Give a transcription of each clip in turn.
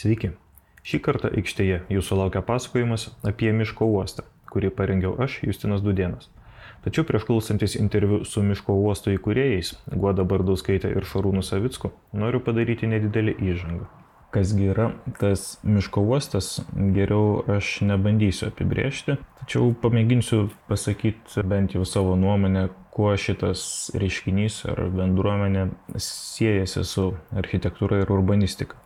Sveiki. Šį kartą aikštėje jūsų laukia pasakojimas apie miško uostą, kurį parengiau aš, Justinas Dudienas. Tačiau prieš klausantis interviu su miško uosto įkūrėjais, Guoda Bardauskaitė ir Šarūnu Savicku, noriu padaryti nedidelį įžangą. Kasgi yra tas miško uostas, geriau aš nebandysiu apibriežti, tačiau pamėginsiu pasakyti bent jau savo nuomonę, kuo šitas reiškinys ar bendruomenė siejasi su architektūra ir urbanistika.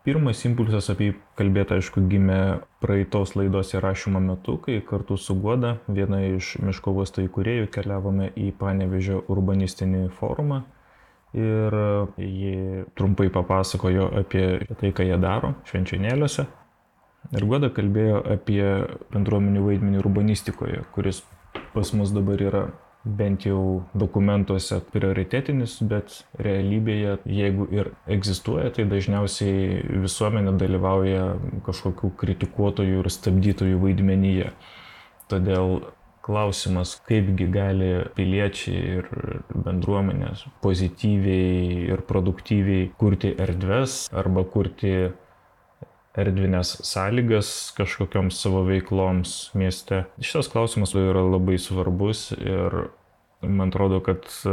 Pirmas impulsas apie jį kalbėti, aišku, gimė praeitos laidos įrašymo metu, kai kartu su Guoda, viena iš miško uosto įkūrėjų, keliavome į Panevežio urbanistinį forumą ir ji trumpai papasakojo apie tai, ką jie daro švenčionėliuose. Ir Guoda kalbėjo apie bendruomenių vaidmenį urbanistikoje, kuris pas mus dabar yra bent jau dokumentuose prioritetinis, bet realybėje, jeigu ir egzistuoja, tai dažniausiai visuomenė dalyvauja kažkokių kritikuotojų ir stabdytojų vaidmenyje. Todėl klausimas, kaipgi gali piliečiai ir bendruomenės pozityviai ir produktyviai kurti erdves arba kurti erdvinės sąlygas kažkokioms savo veikloms mieste. Šitas klausimas yra labai svarbus ir man atrodo, kad e,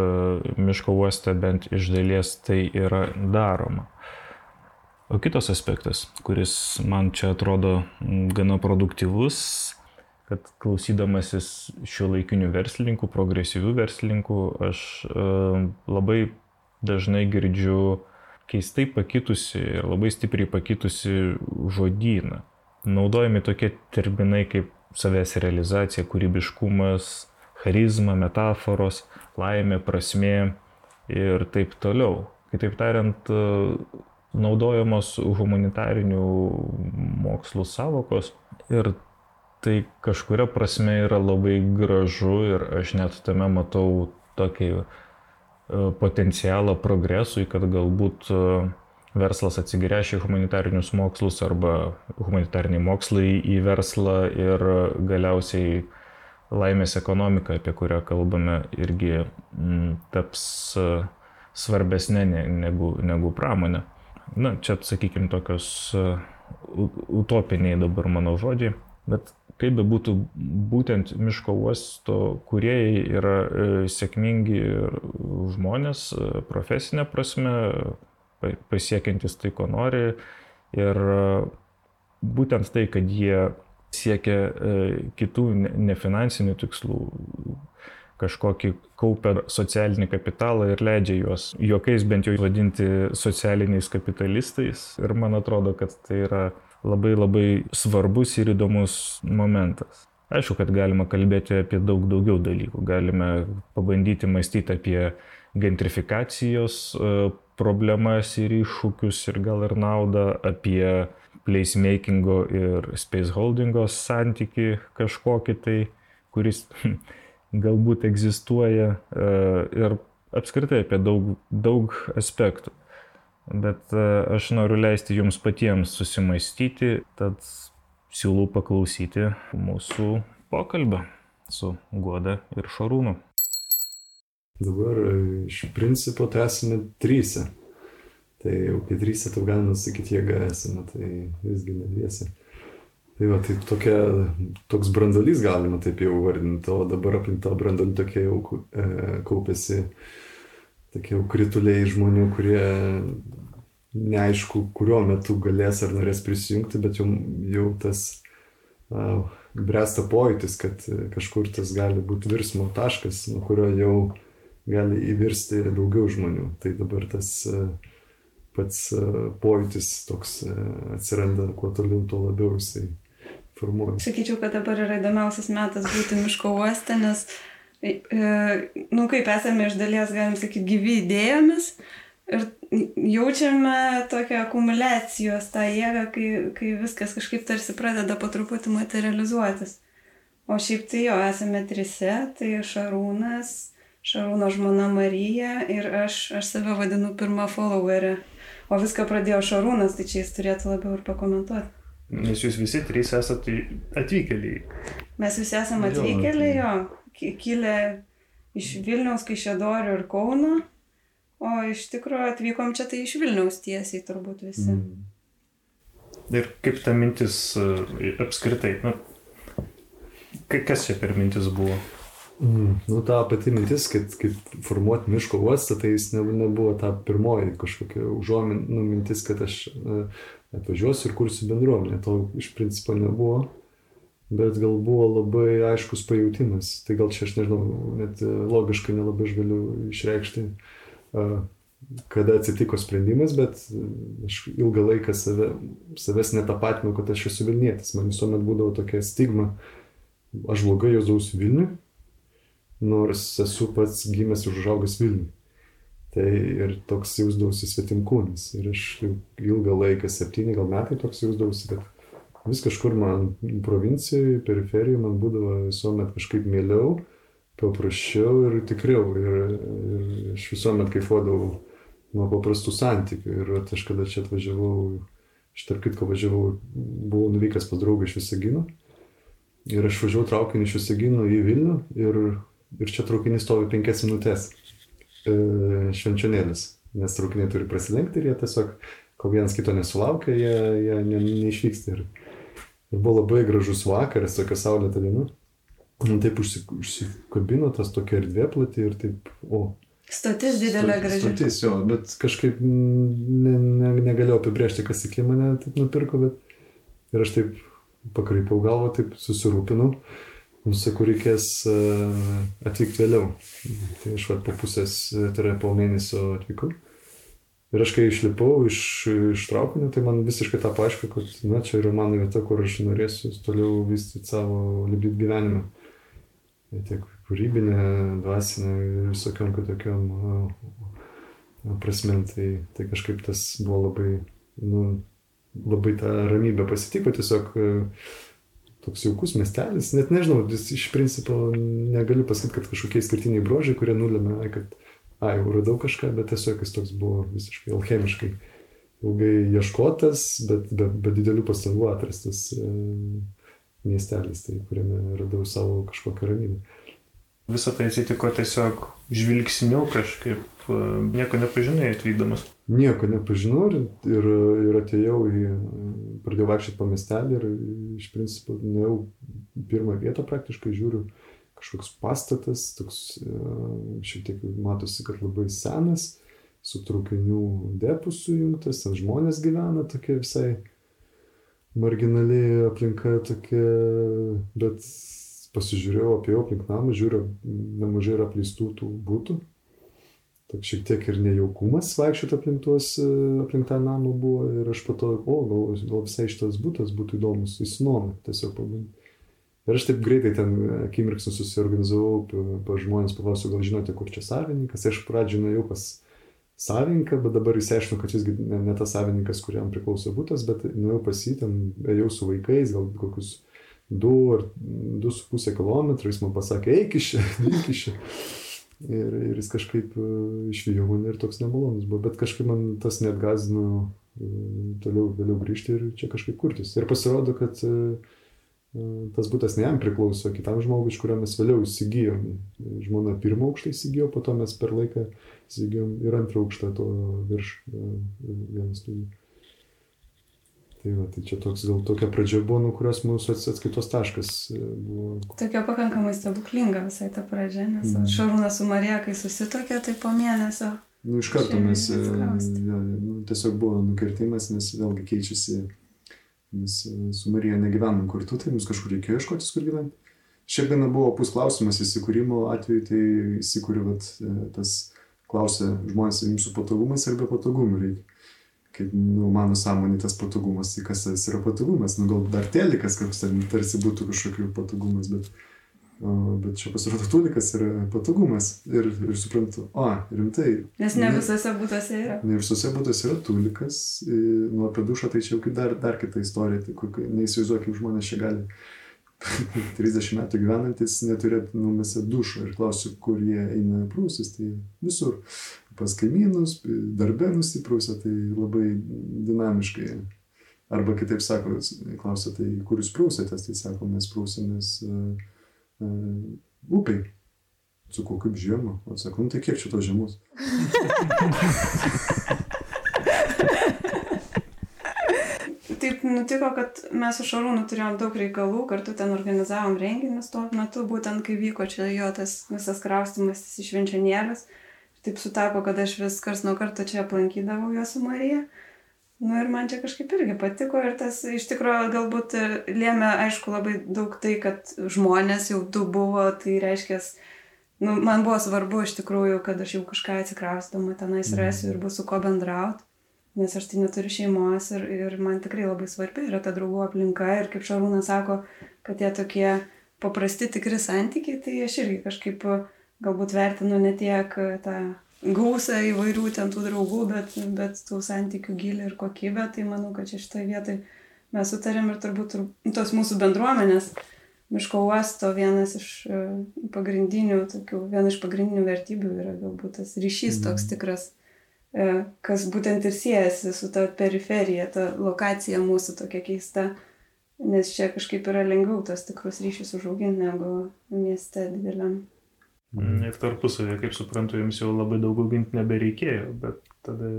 miško uoste bent iš dalies tai yra daroma. O kitas aspektas, kuris man čia atrodo gana produktyvus, kad klausydamasis šio laikinių verslininkų, progresyvių verslininkų, aš e, labai dažnai girdžiu keistai pakitusi ir labai stipriai pakitusi žodyną. Naudojami tokie terminai kaip savęs realizacija, kūrybiškumas, charizma, metaforos, laimė, prasmė ir taip toliau. Kitaip tariant, naudojamos humanitarinių mokslų savokos ir tai kažkuria prasme yra labai gražu ir aš net tame matau tokį E, potencialą progresui, kad galbūt e, verslas atsigręš į humanitarinius mokslus arba humanitariniai mokslai į verslą ir galiausiai laimės ekonomika, apie kurią kalbame, irgi taps e, svarbesnė negu, negu pramonė. Na, čia, sakykime, tokios utopiniai dabar mano žodžiai, bet kaip bebūtų, būtent miško uosto kuriejai yra e, sėkmingi žmonės e, profesinė prasme, pasiekiantis tai, ko nori. Ir e, būtent tai, kad jie siekia kitų nefinansinių tikslų, kažkokį kaupia socialinį kapitalą ir leidžia juos juokais bent jau vadinti socialiniais kapitalistais. Ir man atrodo, kad tai yra labai labai svarbus ir įdomus momentas. Aišku, kad galima kalbėti apie daug daugiau dalykų. Galime pabandyti mąstyti apie gentrifikacijos e, problemas ir iššūkius ir gal ir naudą, apie placemakingo ir spaceholdingo santyki kažkokį tai, kuris galbūt egzistuoja e, ir apskritai apie daug, daug aspektų bet e, aš noriu leisti jums patiems susimastyti, tad siūlau paklausyti mūsų pokalbio su Guoda ir Šarūnu. Dabar e, iš principo tai esame trysia. Tai jau kai trysia, tai galima sakyti, jėga esame, tai visgi ne dviese. Tai va, tai tokia, toks brandolys galima taip jau vardinti, o dabar aplink tą brandolį tokie jau e, kaupėsi tokie jau krituliai žmonių, kurie neaišku, kuriuo metu galės ar norės prisijungti, bet jau, jau tas uh, bręsta pojūtis, kad kažkur tas gali būti virsmo taškas, nuo kurio jau gali įvirsti daugiau žmonių. Tai dabar tas uh, pats uh, pojūtis toks uh, atsiranda, kuo toliau, tuo labiau jisai formuoja. Sakyčiau, kad dabar yra įdomiausias metas būti miško uoste, nes E, nu kaip esame iš dalies, galim sakyti, gyvi idėjomis ir jaučiame tokią akumulacijos tą jėgą, kai, kai viskas kažkaip tarsi pradeda po truputį materializuotis. O šiaip tai jo, esame trise, tai Šarūnas, Šarūno žmona Marija ir aš, aš save vadinu pirmą followerę. O viską pradėjo Šarūnas, tai čia jis turėtų labiau ir pakomentuoti. Nes jūs visi trys esate atvykėliai. Mes visi esame atvykėliai, jo kilę iš Vilniaus, Kaišėdorių ir Kauno, o iš tikrųjų atvykom čia tai iš Vilniaus tiesiai turbūt visi. Mm. Ir kaip ta mintis e, apskritai, nu, ka- kas čia per mintis buvo? Mm, nu, ta pati mintis, kad kaip formuoti miško uostą, tai jis ne, nebuvo ta pirmoji kažkokia užuomin, nu, mintis, kad aš e, atvažiuosiu ir kursiu bendruomenę. To iš principo nebuvo, bet gal buvo labai aiškus pajūtimas. Tai gal čia aš nežinau, net e, logiškai nelabai aš galiu išreikšti, e, kada atsitiko sprendimas, bet aš ilgą laiką save, savęs netapatinau, kad aš esu Vilnietis. Man visuomet būdavo tokia stigma, aš blogai jausdavausi Vilniui nors esu pats gimęs ir užaugęs Vilniui. Tai ir toks jausdavausi svetimkūnis. Ir aš ilgą laiką, septyni gal metai toks jausdavausi, kad vis kažkur man provincijoje, periferijoje man būdavo visuomet kažkaip mieliau, paprasčiau ir tikriau. Ir, ir aš visuomet kaifuodavau nuo paprastų santykių. Ir aš kada čia atvažiavau, aš tarp kitko važiavau, buvau nuvykęs pas draugą iš Visagino. Ir aš važiavau traukiniu iš Visagino į Vilnių ir ir čia traukinys stovi penkias minutės e, švenčionėlis, nes traukiniai turi prasilenkti ir jie tiesiog, kol vienas kito nesulaukia, jie, jie ne, neišvyksta. Ir, ir buvo labai gražus vakaras, tokia saulėta diena. Nu, taip užsi, užsikabino tas tokia erdvė plati ir taip, o. Stotis didelė graži. Stotis jo, bet kažkaip ne, ne, negalėjau apibriežti, kas iki mane taip nupirko, bet ir aš taip pakraipiau galvą, taip susirūpinau. Nu, sakau, reikės e, atvykti vėliau. Tai aš va, po pusės, e, tai yra po mėnesio atvykau. Ir aš kai išlipau iš, iš traukinio, tai man visiškai tą paaiškino, kad, na, čia yra mano vieta, kur aš norėsiu toliau vystyti savo libit gyvenimą. Tai tiek kūrybinė, dvasinė ir visokiam kitokiam prasmėm. Tai, tai kažkaip tas buvo labai, nu, labai tą ramybę pasitiko, tiesiog uh, toks jaukus miestelis, net nežinau, jis iš principo negaliu pasakyti, kad kažkokie skirtiniai brožiai, kurie nulėmė, kad, ai, jau radau kažką, bet tiesiog jis toks buvo visiškai alchemiškai ilgai ieškotas, bet be, be didelių pastangų atrastas e, miestelis, tai kuriame radau savo kažkokią ramybę. Visą tai atsitiko tiesiog žvilgsniu kažkaip, e, nieko nepažinai atvykdamas. Nieko nepažinau ir, ir, ir atėjau į, pradėjau vaikščioti po miestelį ir iš principo nuėjau pirmą vietą praktiškai žiūriu kažkoks pastatas, toks e, šiek tiek matosi, kad labai senas, su traukinių depų sujungtas, ten žmonės gyvena tokia visai marginaliai aplinka tokia, bet pasižiūrėjau apie aplink namą, žiūriu, nemažai yra apleistų tų būtų toks šiek tiek ir nejaukumas vaikščioti aplink tuos, e, aplink tą namą buvo ir aš to, o, gal, gal visai šitas būtas būtų įdomus, įsinuomą tiesiog pabandyti. Ir aš taip greitai ten akimirksniu susiorganizavau, pa žmonės paklausiau, gal žinote, kur čia savininkas. Aš pradžioje nuėjau pas savininką, bet dabar įsiaiškinu, kad jisgi ne, ne tas savininkas, kuriam priklauso būtas, bet nuėjau pas jį, ten ėjau su vaikais, gal kokius 2 ar 2,5 km, jis man pasakė, eik iš čia, eik iš čia. Ir, ir jis kažkaip e, išvijo mane ir toks nemalonus buvo, bet kažkaip man tas net gazino e, toliau vėliau grįžti ir čia kažkaip kurtis. Ir pasirodo, kad e, tas būtas ne jam priklauso, kitam žmogui, iš kurio mes vėliau įsigijom. Žmona pirmą aukštą įsigijo, po to mes per laiką įsigijom ir antrą aukštą to virš vienas studijų. Tai, va, tai čia toks, gal tokia pradžia buvo, nuo kurios mūsų atskaitos taškas e, buvo. Tokia pakankamai stebuklinga visai ta pradžia, nes mm. Šarūnas su Marija, kai susitokė, tai po mėnesio. Nu, iš karto mes, e, ja, nu, tiesiog buvo nukirtimas, nes vėlgi keičiasi, mes e, su Marija negyvenom kartu, tai mums kažkur reikėjo ieškotis, kur gyventi. Šiek tiek buvo pus klausimas įsikūrimo atveju, tai įsikūriu, bet tas klausia žmonės, jums su patogumais ar be patogumų reikia kaip, nu, mano sąmonė tas patogumas, tai kas tas yra patogumas, nu, gal dar telikas, koks ten tarsi būtų kažkokiu patogumas, bet, o, bet čia pasirodo tulikas yra patogumas ir, ir suprantu, o, rimtai. Nes ne, ne visose būtose yra. Ne visose būtose yra tulikas, nu, apie dušą tai čia jau dar, dar kita istorija, tai neįsivaizduoju, kaip žmonės čia gali 30 metų gyvenantis neturėt numesę dušo ir klausiu, kur jie eina prūsis, tai visur pas kaimynus, darbę nusiprausia, tai labai dinamiškai. Arba kitaip sako, klausia, tai kur jūs prausėtės, tai sako, mes prausimės uh, uh, upiai. Sakau, kaip žiemą. O sakau, nu tai kiek čia tos žiemos? Taip nutiko, kad mes su Šarūnu turėjom daug reikalų, kartu ten organizavom renginius tuo metu, būtent kai vyko čia jo tas visas kraustimas iš švenčianėlius. Taip sutapo, kad aš vis kars nuo karto čia aplankydavau juos su Marija. Nu ir man čia kažkaip irgi patiko ir tas iš tikrųjų galbūt lėmė, aišku, labai daug tai, kad žmonės jau du buvo, tai reiškia, nu, man buvo svarbu iš tikrųjų, kad aš jau kažką atsikraustama tenais rasiu ir bus su ko bendrauti nes aš tai neturiu šeimos ir, ir man tikrai labai svarbi yra ta draugų aplinka ir kaip Šarūnas sako, kad tie tokie paprasti tikri santykiai, tai aš irgi kažkaip galbūt vertinu ne tiek tą gausą įvairių ten tų draugų, bet, bet tų santykių gilį ir kokybę, tai manau, kad čia šitoje vietoje mes sutarėm ir turbūt tos mūsų bendruomenės miško uosto vienas iš pagrindinių, tokių, viena iš pagrindinių vertybių yra galbūt tas ryšys toks mhm. tikras E, kas būtent ir siejasi su ta periferija, ta lokacija mūsų tokia keista, nes čia kažkaip yra lengviau tos tikrus ryšius užauginti negu mieste dideliam. Mm, ir tarpusavėje, kaip suprantu, jums jau labai daug auginti nebereikėjo, bet tada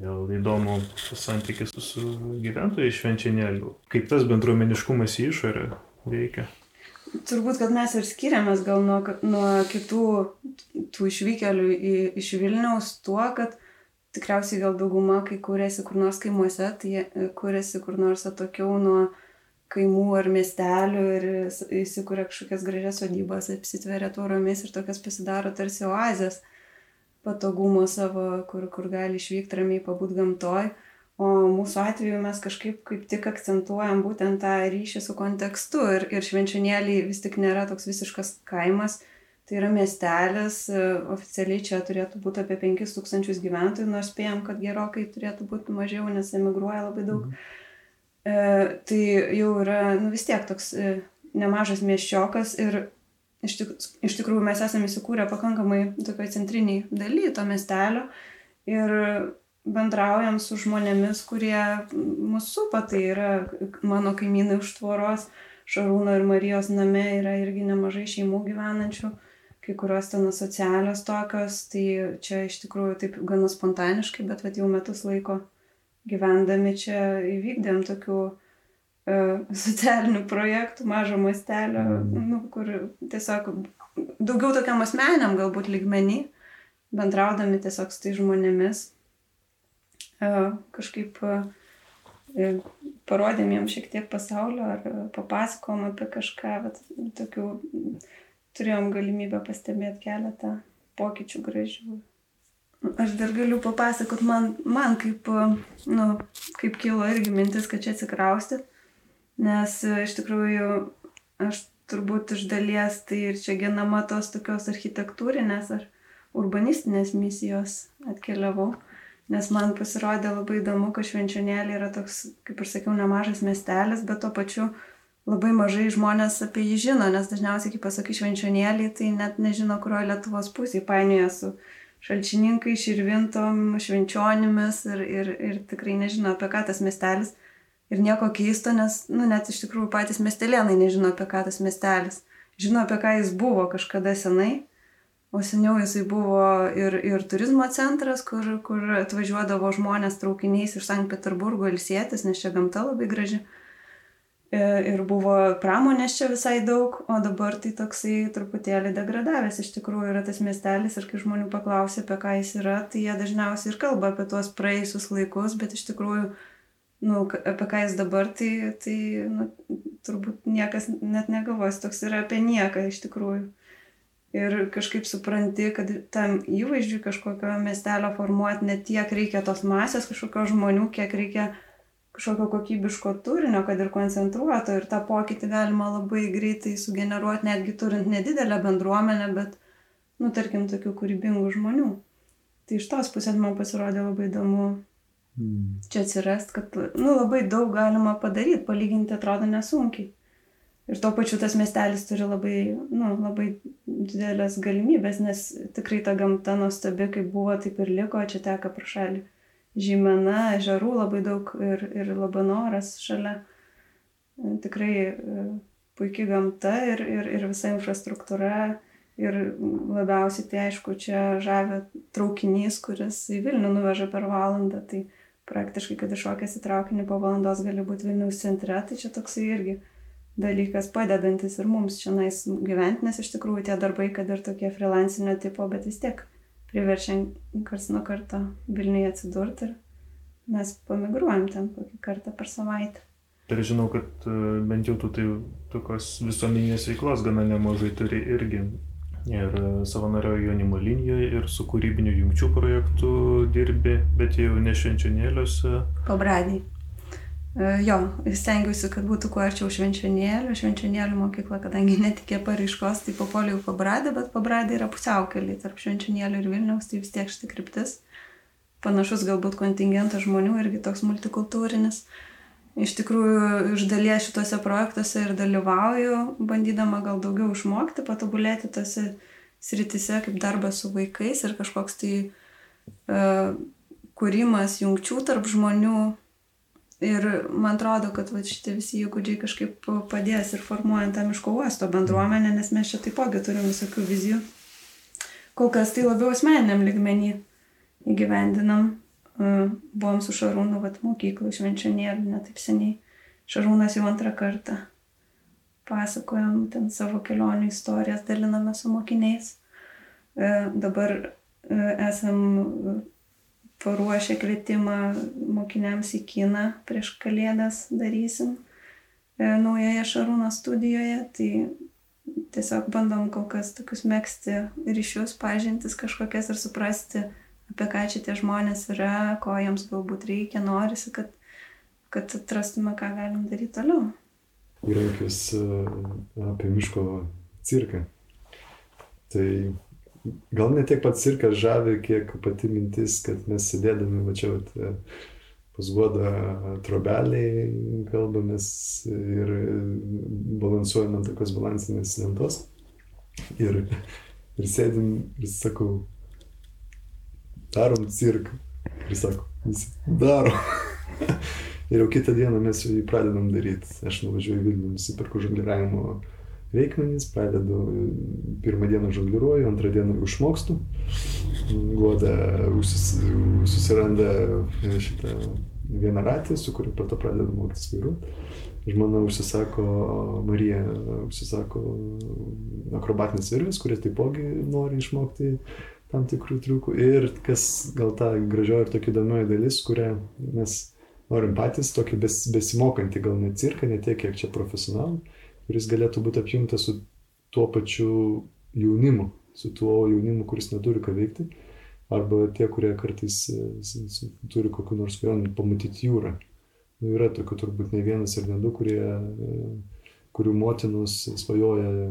vėl įdomu santykis su gyventojais švenčianėlių. Kaip tas bendruomeniškumas į išorę veikia? Turbūt, kad mes ir skiriamės gal nuo, nuo kitų tų išvykėlių į, iš Vilniaus tuo, kad tikriausiai gal dauguma, kai kūrėsi kur nors kaimuose, tai e, kūrėsi kur nors atokiau nuo kaimų ar miestelių ir įsikūrė kažkokias gražias sodybas, apsitveria tvoromis ir tokias pasidaro tarsi oazės patogumo savo, kur, kur gali išvykti ramiai pabūt gamtoj. O mūsų atveju mes kažkaip kaip tik akcentuojam būtent tą ryšį su kontekstu ir, ir švenčionėliai vis tik nėra toks visiškas kaimas, Tai yra miestelis, e, oficialiai čia turėtų būti apie 5000 gyventojų, nors spėjom, kad gerokai turėtų būti mažiau, nes emigruoja labai daug. Mhm. E, tai jau yra nu, vis tiek toks e, nemažas mieščiokas ir iš, tik, iš tikrųjų mes esame įsikūrę pakankamai tokioje centriniai daly to miestelio ir bendraujam su žmonėmis, kurie mūsų supa, tai yra mano kaimynai už tvoros, Šarūno ir Marijos name yra irgi nemažai šeimų gyvenančių kai kurios ten asocialios tokios, tai čia iš tikrųjų taip gana spontaniškai, bet vat, jau metus laiko gyvendami čia įvykdėm tokių uh, socialinių projektų, mažo mastelio, mm. nu, kur tiesiog daugiau tokiam asmeniam galbūt lygmenį, bendraudami tiesiog su tai žmonėmis, uh, kažkaip uh, parodėm jiems šiek tiek pasaulio ar papasakom apie kažką, bet tokių turėjom galimybę pastebėti keletą pokyčių gražių. Aš dar galiu papasakot, man, man kaip, nu, kaip kilo irgi mintis, kad čia atsikrausti, nes iš tikrųjų aš turbūt iš dalies tai ir čia genama tos tokios architektūrinės ar urbanistinės misijos atkeliavau, nes man pasirodė labai įdomu, kad švenčionėlė yra toks, kaip ir sakiau, nemažas miestelis, bet tuo pačiu labai mažai žmonės apie jį žino, nes dažniausiai, kai pasakai švenčionėlį, tai net nežino, kurioje Lietuvos pusėje painioja su šalčininkai, širvintom, švenčionimis ir, ir, ir tikrai nežino, apie ką tas miestelis. Ir nieko keisto, nes, nu, net iš tikrųjų patys miestelėnai nežino, apie ką tas miestelis. Žino, apie ką jis buvo kažkada senai, o seniau jisai buvo ir, ir turizmo centras, kur, kur atvažiuodavo žmonės traukiniais iš Sankt Peterburgo ilsėtis, nes čia gamta labai graži. Mhm ir buvo pramonės čia visai daug, o dabar tai toksai truputėlį degradavęs iš tikrųjų yra tas miestelis ir kai žmonių paklausia, apie ką jis yra, tai jie dažniausiai ir kalba apie tuos praeisusius laikus, bet iš tikrųjų, nu, apie ką jis dabar, tai, tai nu, turbūt niekas net negalvos, toks yra apie nieką iš tikrųjų. Ir kažkaip supranti, kad tam įvaizdžiui kažkokio miestelio formuoti net tiek reikia tos masės kažkokio žmonių, kiek reikia kažkokio kokybiško turinio, kad ir koncentruoto ir tą pokytį galima labai greitai sugeneruoti, netgi turint nedidelę bendruomenę, bet, nu, tarkim, tokių kūrybingų žmonių. Tai iš tos pusės man pasirodė labai įdomu mm. čia atsirast, kad, nu, labai daug galima padaryti, palyginti atrodo nesunkiai. Ir tuo pačiu tas miestelis turi labai, nu, labai didelės galimybės, nes tikrai ta gamta nuostabi, kaip buvo, taip ir liko, čia teka pro šalį žymena, ežerų labai daug ir, ir labanoras šalia. Tikrai e, puikia gamta ir, ir, ir visa infrastruktūra. Ir labiausiai tai aišku, čia žavė traukinys, kuris į Vilnių nuveža per valandą. Tai praktiškai, kad iššokęs į traukinį po valandos gali būti Vilniaus centre, tai čia toksai irgi dalykas padedantis ir mums čia nais gyventi, nes iš tikrųjų tie darbai, kad ir tokie freelancinio tipo, bet vis tiek priverčia kars nuo karto Vilniuje atsidurti ir mes pamigruojam ten kokį kartą per savaitę. Ir žinau, kad e, bent jau tu tai tokios visuomeninės veiklos gana nemažai turi irgi. Ir e, savanorio jaunimo linijoje, ir su kūrybiniu jungčių projektu dirbi, bet jau ne švenčionėliuose. Pabradį. E, jo, stengiausi, kad būtų kuo arčiau švenčionėlių. Švenčionėlių mokykla, kadangi netikė pareiškos, tai papoliau pabradį, bet pabradį yra pusiaukelį tarp švenčionėlių ir Vilniaus, tai vis tiek štai kryptis. Panašus galbūt kontingentas žmonių, irgi toks multikultūrinis. Iš tikrųjų iš dalies šituose projektuose ir dalyvauju, bandydama gal daugiau išmokti, patobulėti tose sritise kaip darbas su vaikais ir kažkoks tai uh, kūrimas jungčių tarp žmonių. Ir man atrodo, kad va, šitie visi įgūdžiai kažkaip padės ir formuojant tą miško uosto bendruomenę, nes mes čia taipogi turim visokių vizijų. Kol kas tai labiau asmeniniam ligmenį įgyvendinam buvom su Šarūnu vat, mokyklų švenčionėlių, netaip seniai. Šarūnas jau antrą kartą pasakojom ten savo kelionių istorijas, daliname su mokiniais. E, dabar e, esam paruošę kvietimą mokiniams į kiną prieš kalėdas darysim e, naujoje Šarūno studijoje. Tai tiesiog bandom kol kas tokius mėgsti ryšius, pažintis kažkokias ir suprasti, apie ką čia tie žmonės yra, ko jiems galbūt reikia, norisi, kad, kad atrastume, ką galim daryti toliau. Įrankis e, apie miško cirką. Tai gal ne tiek pats cirkas žavi, kiek pati mintis, kad mes sėdėdami, mačiau, pas guodą trobeliai kalbamės ir balansuojame ant tokios balansinės lentos. Ir, ir sėdim ir sakau, darom cirką. Ir sako, visi daro. ir jau kitą dieną mes jį pradedam daryti. Aš nuvažiuoju į Vilnių, nusipirku žongliravimo reikmenys, pradedu pirmą dieną žongliruoju, antrą dieną išmokstu. Guoda susiranda šitą vieną ratį, su kuriuo po to pradedu mokytis vairuoti. Žmona užsisako, Marija užsisako akrobatinės virvės, kurie taipogi nori išmokti tam tikrų triukų. Ir kas gal ta gražioji ir tokia įdomioji dalis, kurią mes norim patys, tokį bes, besimokantį, gal ne cirką, ne tiek, kiek čia profesionalų, kuris galėtų būti apjungtas su tuo pačiu jaunimu, su tuo jaunimu, kuris neturi ką veikti, arba tie, kurie kartais turi kokiu nors svajonių pamatyti jūrą. Nu, yra tokių turbūt ne vienas ir ne du, kurie, kurių motinos svajoja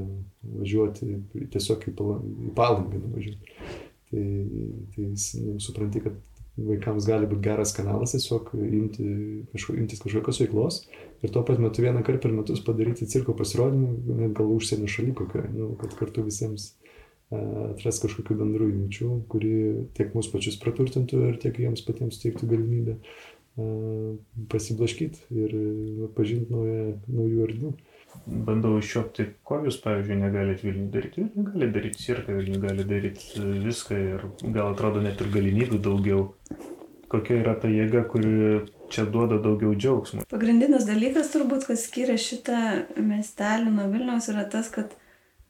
važiuoti tiesiog į palangą nuvažiuoti tai, tai nu, supranti, kad vaikams gali būti geras kanalas tiesiog imti, kažko, imtis kažkokios veiklos ir tuo pat metu vieną kartą per metus padaryti cirko pasirodymą, net gal užsienio šaly kokią, nu, kad kartu visiems atras kažkokių bendrų jungčių, kuri tiek mūsų pačius praturtintų ir tiek jiems patiems teiktų galimybę pasiblaškyti ir pažinti naujų erdvių bandau iššokti, ko jūs, pavyzdžiui, negalite Vilniui daryti. Vilniui gali daryti cirką, Vilniui gali daryti viską ir gal atrodo net ir galimybių daugiau. Kokia yra ta jėga, kuri čia duoda daugiau džiaugsmo? Pagrindinis dalykas turbūt, kas skiria šitą miestelį nuo Vilniaus, yra tas, kad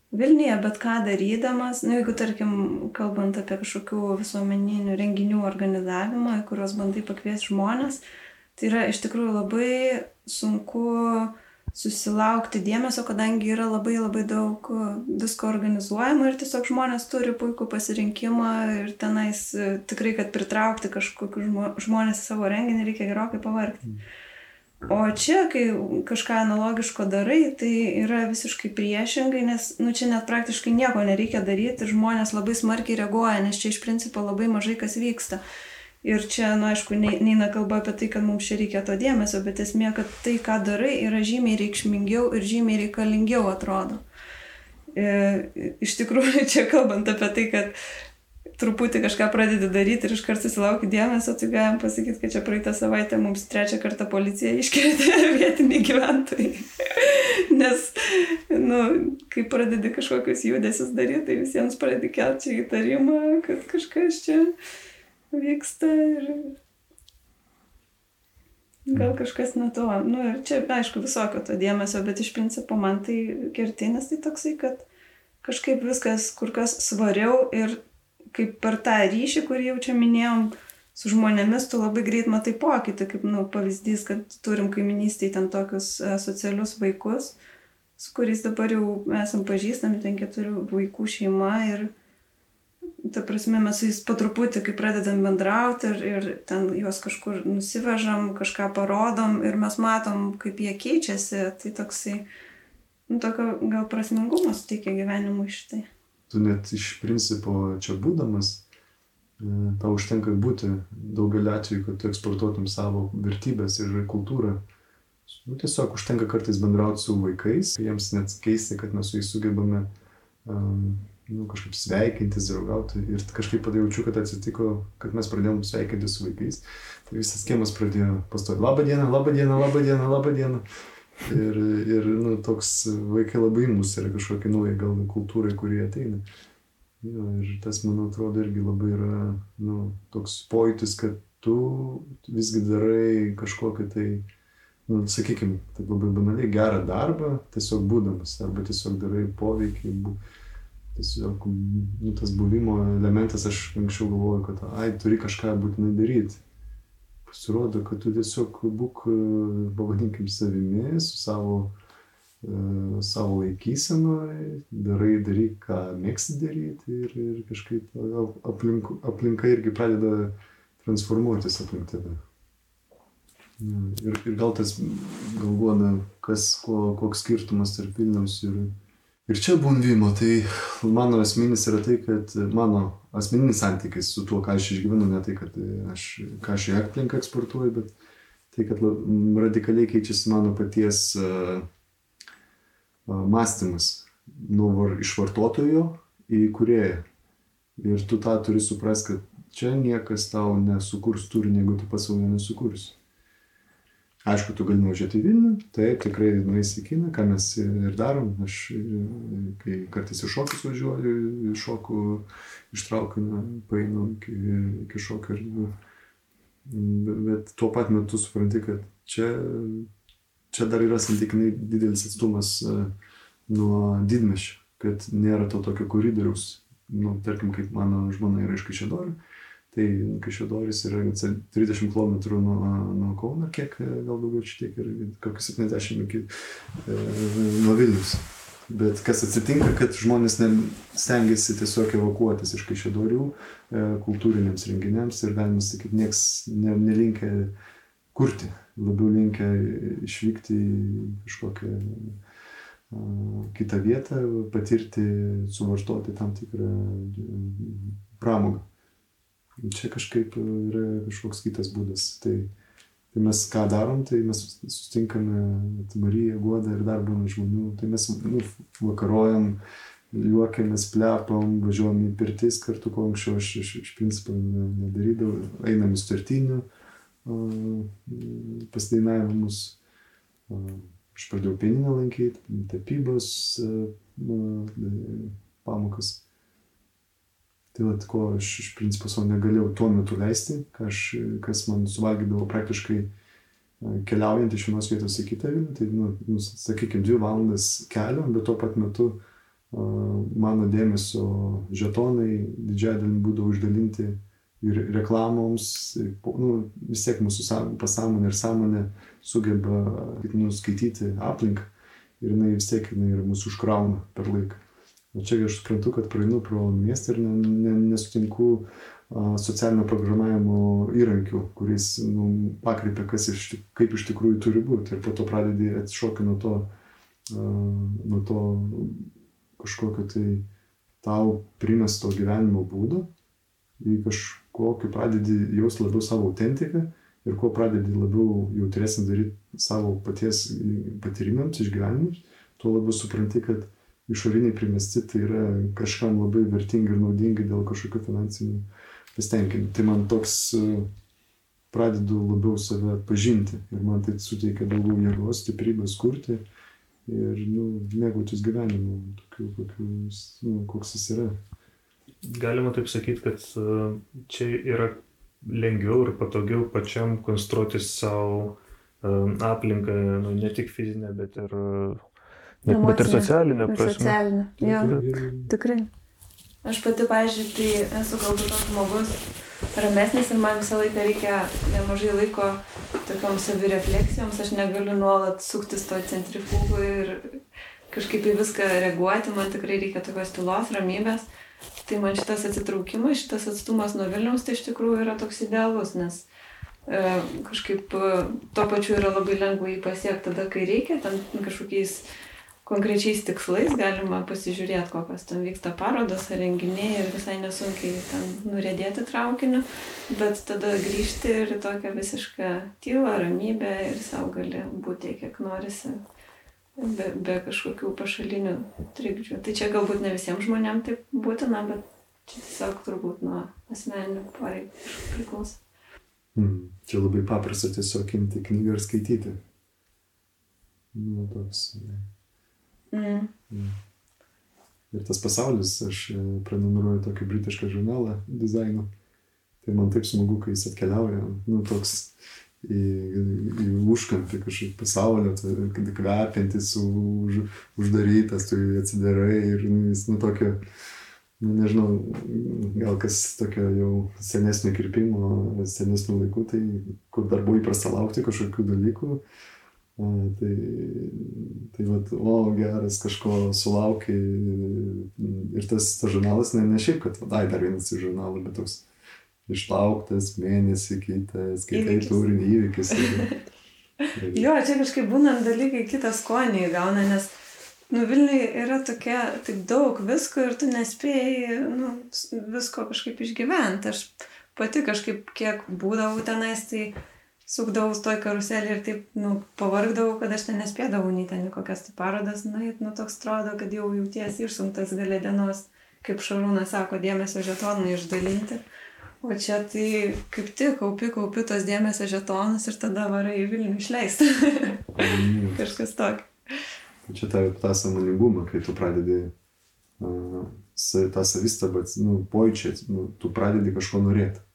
Vilniuje bet ką darydamas, nu, jeigu tarkim, kalbant apie kažkokių visuomeninių renginių organizavimą, į kuriuos bandai pakviesti žmonės, tai yra iš tikrųjų labai sunku uh, susilaukti dėmesio, kadangi yra labai labai daug uh, visko organizuojama ir tiesiog žmonės turi puikų pasirinkimą ir tenais uh, tikrai, kad pritraukti kažkokius žmonės į savo renginį reikia gerokai pavargti. Mm. O čia, kai kažką analogiško darai, tai yra visiškai priešingai, nes nu, čia net praktiškai nieko nereikia daryti ir žmonės labai smarkiai reaguoja, nes čia iš principo labai mažai kas vyksta. Ir čia, na, nu, aišku, neina kalba apie tai, kad mums čia reikia to dėmesio, bet esmė, kad tai, ką darai, yra žymiai reikšmingiau ir žymiai reikalingiau atrodo. E, iš tikrųjų, čia kalbant apie tai, kad truputį kažką pradedi daryti ir iškart susilauki dėmesio, tai galim pasakyti, kad čia praeitą savaitę mums trečią kartą policija iškvietė vietiniai gyventojai. Nes, nu, kai pradedi kažkokius judesius daryti, tai visiems pradedi kelti įtarimą, kad kažkas čia vyksta ir gal kažkas ne to. Nu, ir čia, aišku, visokio to dėmesio, bet iš principo man tai kertinis tai toksai, kad kažkaip viskas kur kas svariau ir kaip per tą ryšį, kurį jau čia minėjom, su žmonėmis tu labai greit matai pokytį, kaip nu, pavyzdys, kad turim kaiminystėje ten tokius e, socialius vaikus, su kuriais dabar jau esam pažįstami, ten keturių vaikų šeima ir ta prasme mes su jais po truputį, kai pradedam bendrauti ir, ir ten juos kažkur nusivežam, kažką parodom ir mes matom, kaip jie keičiasi, tai toksai, nu, tokio gal prasmingumo suteikia gyvenimui šitai. Tu net iš principo čia būdamas, e, tau užtenka būti daugelį atvejų, kad tu eksportuotum savo vertybės ir kultūrą. Nu, tiesiog užtenka kartais bendrauti su vaikais, jiems net keisti, kad mes su jais sugebame um, nu, kažkaip sveikintis, draugauti. Ir kažkaip tada jaučiu, kad atsitiko, kad mes pradėjome sveikinti su vaikais. Tai visas kiemas pradėjo pastovi. Labą dieną, labą dieną, labą dieną, labą dieną. Ir, ir nu, toks vaikai labai mus yra kažkokia nauja gal kultūrai, kurie ateina. Jo, ir tas, man atrodo, irgi labai yra nu, toks pojūtis, kad tu visgi darai kažkokią tai, nu, sakykime, taip labai banaliai gerą darbą, tiesiog būdamas, arba tiesiog darai poveikį, bū, tiesiog nu, tas buvimo elementas, aš anksčiau galvojau, kad, ai, turi kažką būtinai daryti. Pasirodo, kad tu tiesiog būk, pavadinkim, savimi, su savo, uh, savo laikysenoje, darai, daryk, ką mėgsti daryti ir, ir kažkaip aplink, aplinka irgi pradeda transformuotis aplink tave. Ir, ir gal tas galvona, kas, ko, koks skirtumas tarp Vilniaus ir, Ir čia buvimo, tai mano asmeninis yra tai, kad mano asmeninis santykis su tuo, ką aš išgyvenu, ne tai, kad aš, ką aš į aplinką eksportuoju, bet tai, kad radikaliai keičiasi mano paties uh, mąstymas nuo iš vartotojo į kurėją. Ir tu tą turi suprasti, kad čia niekas tau nesukurs turinį, jeigu tu pats savo nesukursi. Aišku, tu gali nuvažiuoti į Vilnių, taip, tikrai nueisi į kiną, ką mes ir darom. Aš, kai kartais iš šokius važiuoju, iš šokų ištraukiu, painu iki, iki šokio erdvių. Bet tuo pat metu supranti, kad čia, čia dar yra santykinai didelis atstumas nuo didmešio, kad nėra to tokio koridoriaus, nu, tarkim, kaip mano žmona yra iš Kaišėdorių Tai Kaišėdoris yra 30 km nuo, nuo Kauno, kiek gal daugiau čia tiek ir kokius 70 iki e, nuo Vilnius. Bet kas atsitinka, kad žmonės ne, stengiasi tiesiog evakuotis iš Kaišėdorių e, kultūriniams renginiams ir galima sakyti, nieks ne, nelinkia kurti, labiau linkia išvykti į kažkokią kitą vietą, patirti, suvartoti tam tikrą pramogą čia kažkaip e, yra kažkoks kitas būdas. Tai, tai mes ką darom, tai mes sustinkame Mariją, Guodą ir dar būna žmonių, tai mes nu, vakarojam, juokiamės, plepam, važiuojam į pirtis kartu, ko anksčiau aš iš, principo nedarydavau, einam į startinių pasidainavimus. Aš pradėjau pieninę lankyti, tapybos pamokas. Tai vat, ko aš iš principo savo negalėjau tuo metu leisti, aš, kas man suvalgydavo praktiškai e, keliaujant iš vienos vietos į kitą Vilnių, tai, nu, nu, sakykime, dvi valandas kelio, bet tuo pat metu uh, mano dėmesio žetonai didžiąją dalį būdavo uždalinti ir reklamoms, ir, nu, vis tiek mūsų pasąmonė ir sąmonė sugeba nuskaityti aplinką ir jinai vis tiek jinai mūsų užkrauna per laiką. O čia aš suprantu, kad praeinu pro miestą ir ne, ne, nesutinku socialinio programavimo įrankių, kuris nu, pakreipia, kas iš, kaip iš tikrųjų turi būti. Ir po to pradedi atšokti nuo to, nuo to kažkokio tai tau primesto gyvenimo būdo, į kažkokį pradedi jaus labiau savo autentiką ir kuo pradedi labiau jautresnį daryti savo paties patyrimams, išgyvenimams, tuo labiau supranti, kad išoriniai primesti, tai yra kažkam labai vertingi ir naudingi dėl kažkokių finansinių pasitenkinimų. Tai man toks e, pradedu labiau save pažinti ir man tai suteikia daugiau jėgos, stiprybės kurti ir nu, mėgautis gyvenimu, tokiu, kokius, nu, koks jis yra. Galima taip sakyti, kad e, čia yra lengviau ir patogiau pačiam konstruoti savo aplinką, nu, ne tik fizinę, bet ir, bet, bet ir socialinę prasme. Socialinę, jo, tikrai. Aš pati, pažiūrėjau, tai esu galbūt toks žmogus ramesnis ir man visą laiką reikia nemažai laiko tokiom savirefleksijoms, aš negaliu nuolat suktis to centrifugų ir kažkaip į viską reaguoti, man tikrai reikia tokios tylos, ramybės. Tai man šitas atsitraukimas, šitas atstumas nuo Vilniaus tai iš tikrųjų yra toks idealus, nes e, kažkaip e, tuo pačiu yra labai lengva jį pasiekti tada, kai reikia, ten kažkokiais konkrečiais tikslais galima pasižiūrėti, kokios ten vyksta parodos ar renginiai ir visai nesunkiai ten nurėdėti traukiniu, bet tada grįžti ir tokią visišką tylą, ramybę ir savo gali būti, kiek norisi be, be kažkokių pašalinių trikdžių. Tai čia galbūt ne visiems žmonėms taip būtina, bet čia tiesiog turbūt nuo asmeninių poreikių priklauso. Mm, čia labai paprasta tiesiog imti knygą ir skaityti. Nu, toks. Mm. Mm. Ir tas pasaulis, aš e, prenumeruoju tokį britišką žurnalą dizaino. Tai man taip smagu, kai jis atkeliauja. Nu, toks į, į užkampį kažkokį pasaulio, kad kvepiantis, už, uždarytas, tu atsidarai ir nu, jis, nu, tokio, nu, nežinau, gal kas tokio jau senesnio kirpimo, senesnių laikų, tai kur dar buvo įprasta laukti kažkokių dalykų, a, tai, tai vat, o, geras, kažko sulaukai ir tas, tas žurnalas, ne, ne šiaip, kad, ai, dar vienas iš žurnalų, bet toks išlauktas mėnesį, kitą, skaitai turinį įvykis. jo, čia kažkaip būnant dalykai kitą skonį įgauna, nes nu, Vilniui yra tokia, taip daug visko ir tu nespėjai nu, visko kažkaip išgyventi. Aš pati kažkaip kiek būdavau tenais, tai sukdavau toj karuselį ir taip, nu, pavargdavau, kad aš ten nespėdavau nei ten kokias tai parodas, na, nu, toks atrodo, kad jau jauties išsunktas galė dienos, kaip Šarūnas sako, dėmesio žetonai išdalinti. O čia tai kaip tik kaupi, kaupi tos dėmesio žetonus ir tada varai į Vilnių išleisti. Kažkas tokio. Čia ta, ta samoningumą, kai tu pradedi uh, tą savistabą, nu, pojčiai, nu, tu pradedi kažko norėti.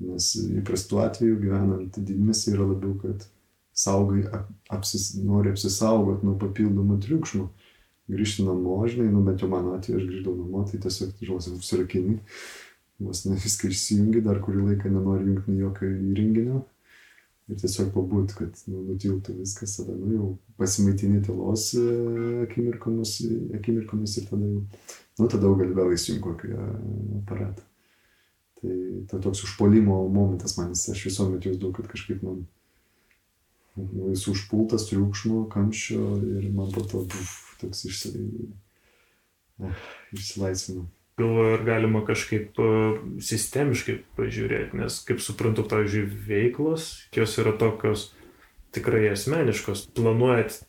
Nes įprastų atveju gyvenant didmėse yra labiau, kad saugai apsis, nori apsisaugoti nuo papildomų triukšmų. Grįžti namo, žinai, nu bent jau mano atveju aš grįždavau namo, tai tiesiog, žinai, susirakini. Uh, vos ne viską išsijungi, dar kurį laiką nenori jungti jokio įrenginio ir tiesiog pabūt, kad nu, nutiltų viskas, tada nu, jau pasimaitinį tylos e, akimirkomis, akimirkomis ir tada jau, nu tada jau gali vėl įsijungti kokį e, aparatą. Tai ta toks užpolimo momentas man, aš visuomet jausdavau, kad kažkaip man nu, esu užpultas triukšmo, kamščio ir man po to buf, toks išsilaisvinu galvoju, ar galima kažkaip e, sistemiškai pažiūrėti, nes, kaip suprantu, pavyzdžiui, veiklos, jos yra tokios tikrai asmeniškos, planuojat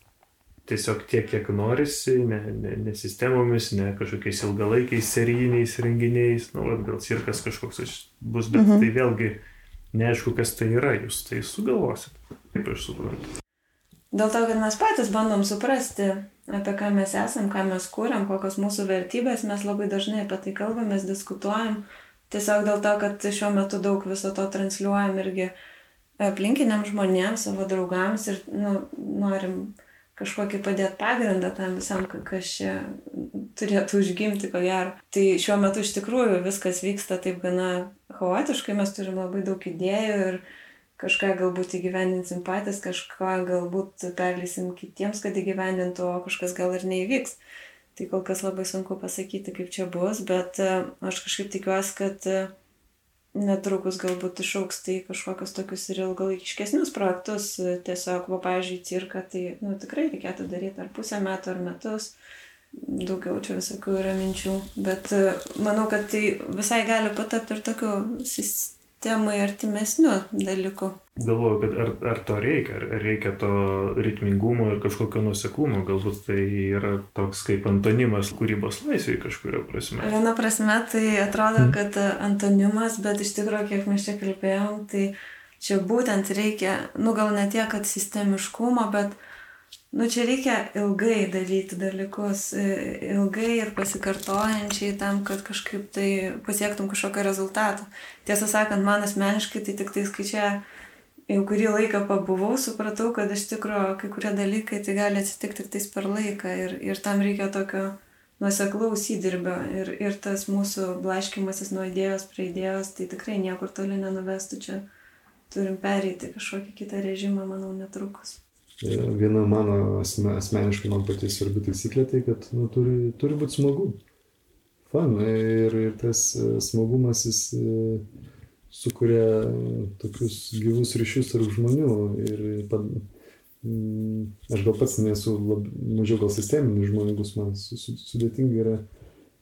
tiesiog tiek, kiek norisi, ne, ne, ne sistemomis, ne kažkokiais ilgalaikiais serijiniais renginiais, nu, gal cirkas kažkoks bus, bet mhm. tai vėlgi neaišku, kas tai yra, jūs tai sugalvosit, kaip aš suprantu. Dėl to, kad mes patys bandom suprasti, apie ką mes esam, ką mes kūriam, kokios mūsų vertybės, mes labai dažnai apie tai kalbamės, diskutuojam. Tiesiog dėl to, kad šiuo metu daug viso to transliuojam irgi aplinkiniam žmonėms, savo draugams ir nu, norim kažkokį padėti pagrindą tam visam, kas čia turėtų užgimti, ko gero. Tai šiuo metu iš tikrųjų viskas vyksta taip gana chaotiškai, mes turim labai daug idėjų ir kažką galbūt įgyvendinsim patys, kažką galbūt perlysim kitiems, kad įgyvendintų, o kažkas gal ir neįvyks. Tai kol kas labai sunku pasakyti, kaip čia bus, bet e, aš kažkaip tikiuosi, kad e, netrukus galbūt išauks tai kažkokius tokius ir ilgalaikiškesnius projektus. Tiesiog, va, pavyzdžiui, cirką, tai nu, tikrai reikėtų daryti ar pusę metų, ar metus. Daugiau čia visokių yra minčių, bet manau, kad tai visai gali patapti ir tokiu temai artimesniu dalyku. Galvoju, kad ar, ar to reikia, ar reikia to ritmingumo ir kažkokio nuseklumo, galbūt tai yra toks kaip antonimas kūrybos laisvai kažkurio prasme. Viena prasme tai atrodo, hmm. kad antonimas, bet iš tikrųjų, kiek mes čia kalbėjom, tai čia būtent reikia, nu gal ne tiek, kad sistemiškumo, bet Nu, čia reikia ilgai daryti dalykus, ilgai ir pasikartojančiai tam, kad kažkaip tai pasiektum kažkokio rezultato. Tiesą sakant, man asmeniškai tai tik tai skaičia jau kurį laiką pabuvau, supratau, kad iš tikrųjų kai kurie dalykai tai gali atsitikti tik tais per laiką ir, ir tam reikia tokio nuoseklaus įdirbio ir, ir tas mūsų blaškimasis nuo idėjos prie idėjos, tai tikrai niekur toli nenuvestų čia. Turim pereiti kažkokį kitą režimą, manau, netrukus. Viena mano asmeniškai man pati svarbi taisyklė tai, kad nu, turi, turi būti smagu. Fan. Ir, ir tas e, smagumas jis e, sukuria tokius gyvus ryšius tarp žmonių. Ir mm, aš gal pats nesu lab, mažiau gal sisteminis žmogus, man su, su, sudėtinga yra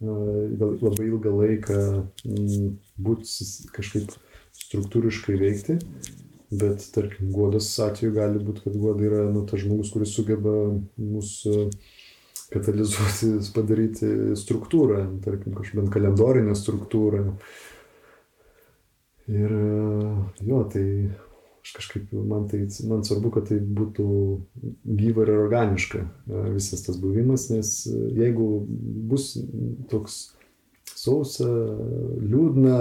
gal, labai ilgą laiką mm, būti kažkaip struktūriškai veikti bet tarkim guodos atveju gali būt kad guoda yra nu tas žmogus kuris sugeba mus katalizuoti padaryti struktūrą tarkim kažkokią bent kalendorinę struktūrą ir jo tai aš kažkaip man tai man svarbu kad tai būtų gyva ir organiška visas tas buvimas nes jeigu bus toks sausa, liūdna,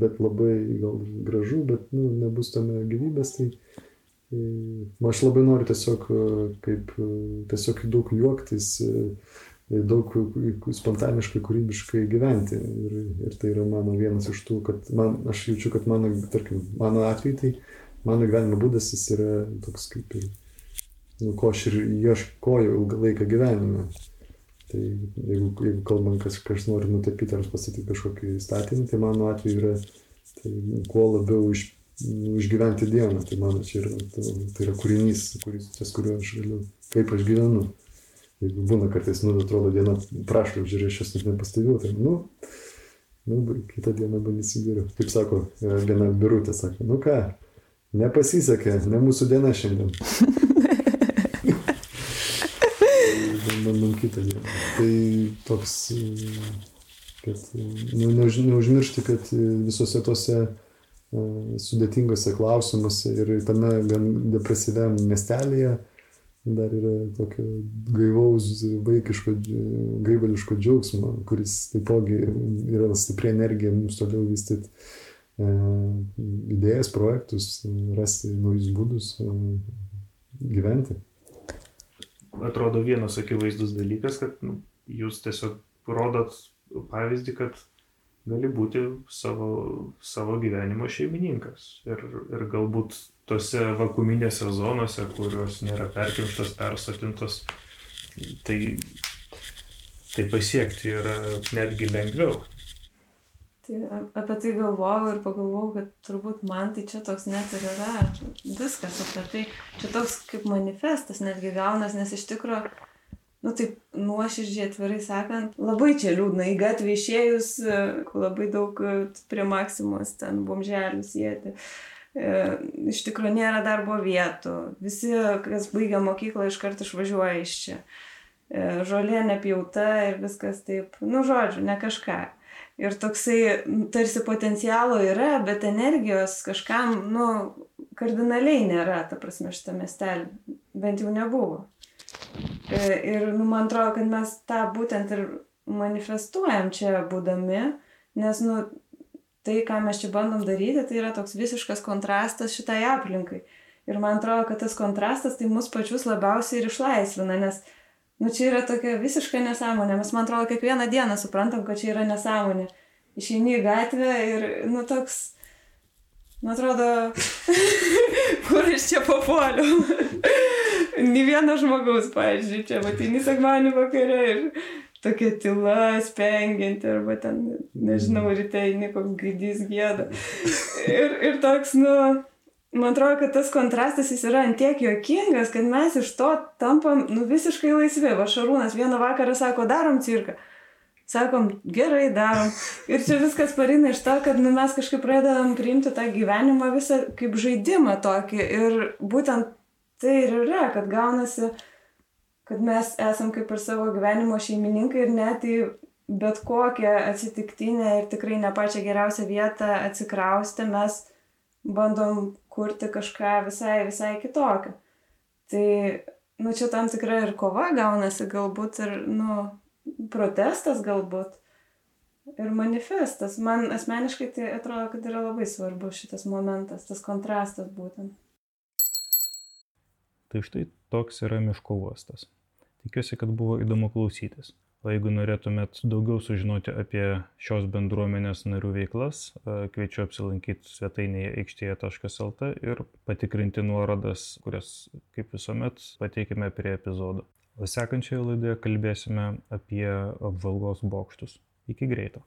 bet labai gal gražu, bet nu, nebus tame gyvybės, tai, tai aš labai noriu tiesiog, kaip, tiesiog daug juoktis, daug spontaniškai, kūrybiškai gyventi. Ir, ir tai yra mano vienas iš tų, kad man, aš jaučiu, kad mano, tarkim, mano atveju tai mano gyvenimo būdas jis yra toks kaip ir, nu, ko aš ir ieškojau ilgą laiką gyvenime. Tai jeigu, jeigu kalbam, kas, kas nori nutapyti ar pastatyti kažkokį statinį, tai mano atveju yra tai, kuo labiau iš, nu, išgyventi dieną. Tai mano čia yra, tai, tai yra kūrinys, kuris, ties kuriuo aš galiu, kaip aš gyvenu. Jeigu būna kartais, nu, atrodo, diena prašau, žiūrėjau, aš net nepastebėjau, tai, nu, nu, kitą dieną bandysiu geriau. Kaip sako, viena birutė sako, nu ką, nepasisekė, ne mūsų diena šiandien. bandom kitą dieną. Tai toks, kad nu, neuž, neužmiršti, kad visose tose sudėtingose klausimuose ir tame gan depresyviam miestelėje dar yra tokio gaivaus, vaikiško, gaivališko džiaugsmo, kuris taipogi yra stipri energija mums toliau vystyti e, idėjas, projektus, rasti naujus būdus e, gyventi atrodo vienas akivaizdus dalykas, kad nu, jūs tiesiog rodot pavyzdį, kad gali būti savo, savo gyvenimo šeimininkas. Ir, ir galbūt tose vakuminėse zonose, kurios nėra perkimštos, persotintos, tai, tai pasiekti yra netgi lengviau. Tai apie tai galvojau ir pagalvojau, kad turbūt man tai čia toks net ir yra viskas apie tai. Čia toks kaip manifestas netgi gaunas, nes iš tikrųjų, nu taip nuoširdžiai atvirai sakant, labai čia liūdna į gatvę išėjus, labai daug prie maksimos ten bomželių sėti. E, iš tikrųjų nėra darbo vietų. Visi, kas baigia mokyklą, iškart išvažiuoja iš čia. E, žolė nepjauta ir viskas taip, nu žodžiu, ne kažką ir toksai tarsi potencialo yra, bet energijos kažkam, nu, kardinaliai nėra, ta prasme, šitą miestelį. Bent jau nebuvo. E, ir, nu, man atrodo, kad mes tą būtent ir manifestuojam čia būdami, nes, nu, tai, ką mes čia bandom daryti, tai yra toks visiškas kontrastas šitai aplinkai. Ir man atrodo, kad tas kontrastas tai mus pačius labiausiai ir išlaisvina, nes, Nu čia yra tokia visiška nesąmonė. Mes, man atrodo, kiekvieną dieną suprantam, kad čia yra nesąmonė. Išeini į gatvę ir, nu, toks, man atrodo, kur iš čia papuoliau. Nį vieno žmogaus, pavyzdžiui, čia matini sekmanį vakare ir tokia tyla spengianti, arba ten, nežinau, ryte eini koks gaidys gėda. Ir, ir toks, nu, man atrodo, kad tas kontrastas jis yra antiek juokingas, kad mes iš to tampam nu, visiškai laisvi. Va Šarūnas vieną vakarą sako, darom cirką. Sakom, gerai darom. Ir čia viskas parina iš to, kad nu, mes kažkaip pradedam priimti tą gyvenimą visą kaip žaidimą tokį. Ir būtent tai ir yra, kad gaunasi, kad mes esam kaip ir savo gyvenimo šeimininkai ir net į bet kokią atsitiktinę ir tikrai ne pačią geriausią vietą atsikraustę mes bandom kurti kažką visai, visai kitokio. Tai, nu, čia tam tikra ir kova gaunasi, galbūt ir, nu, protestas galbūt. ir manifestas. Man asmeniškai tai atrodo, kad yra labai svarbus šitas momentas, tas kontrastas būtent. Tai štai toks yra miško uostas. Tikiuosi, kad buvo įdomu klausytis. O jeigu norėtumėt daugiau sužinoti apie šios bendruomenės narių veiklas, kviečiu apsilankyti svetainėje aikštėje.lt ir patikrinti nuorodas, kurias, kaip visuomet, pateikime prie epizodo. O sekančioje laidoje kalbėsime apie apžvalgos bokštus. Iki greito.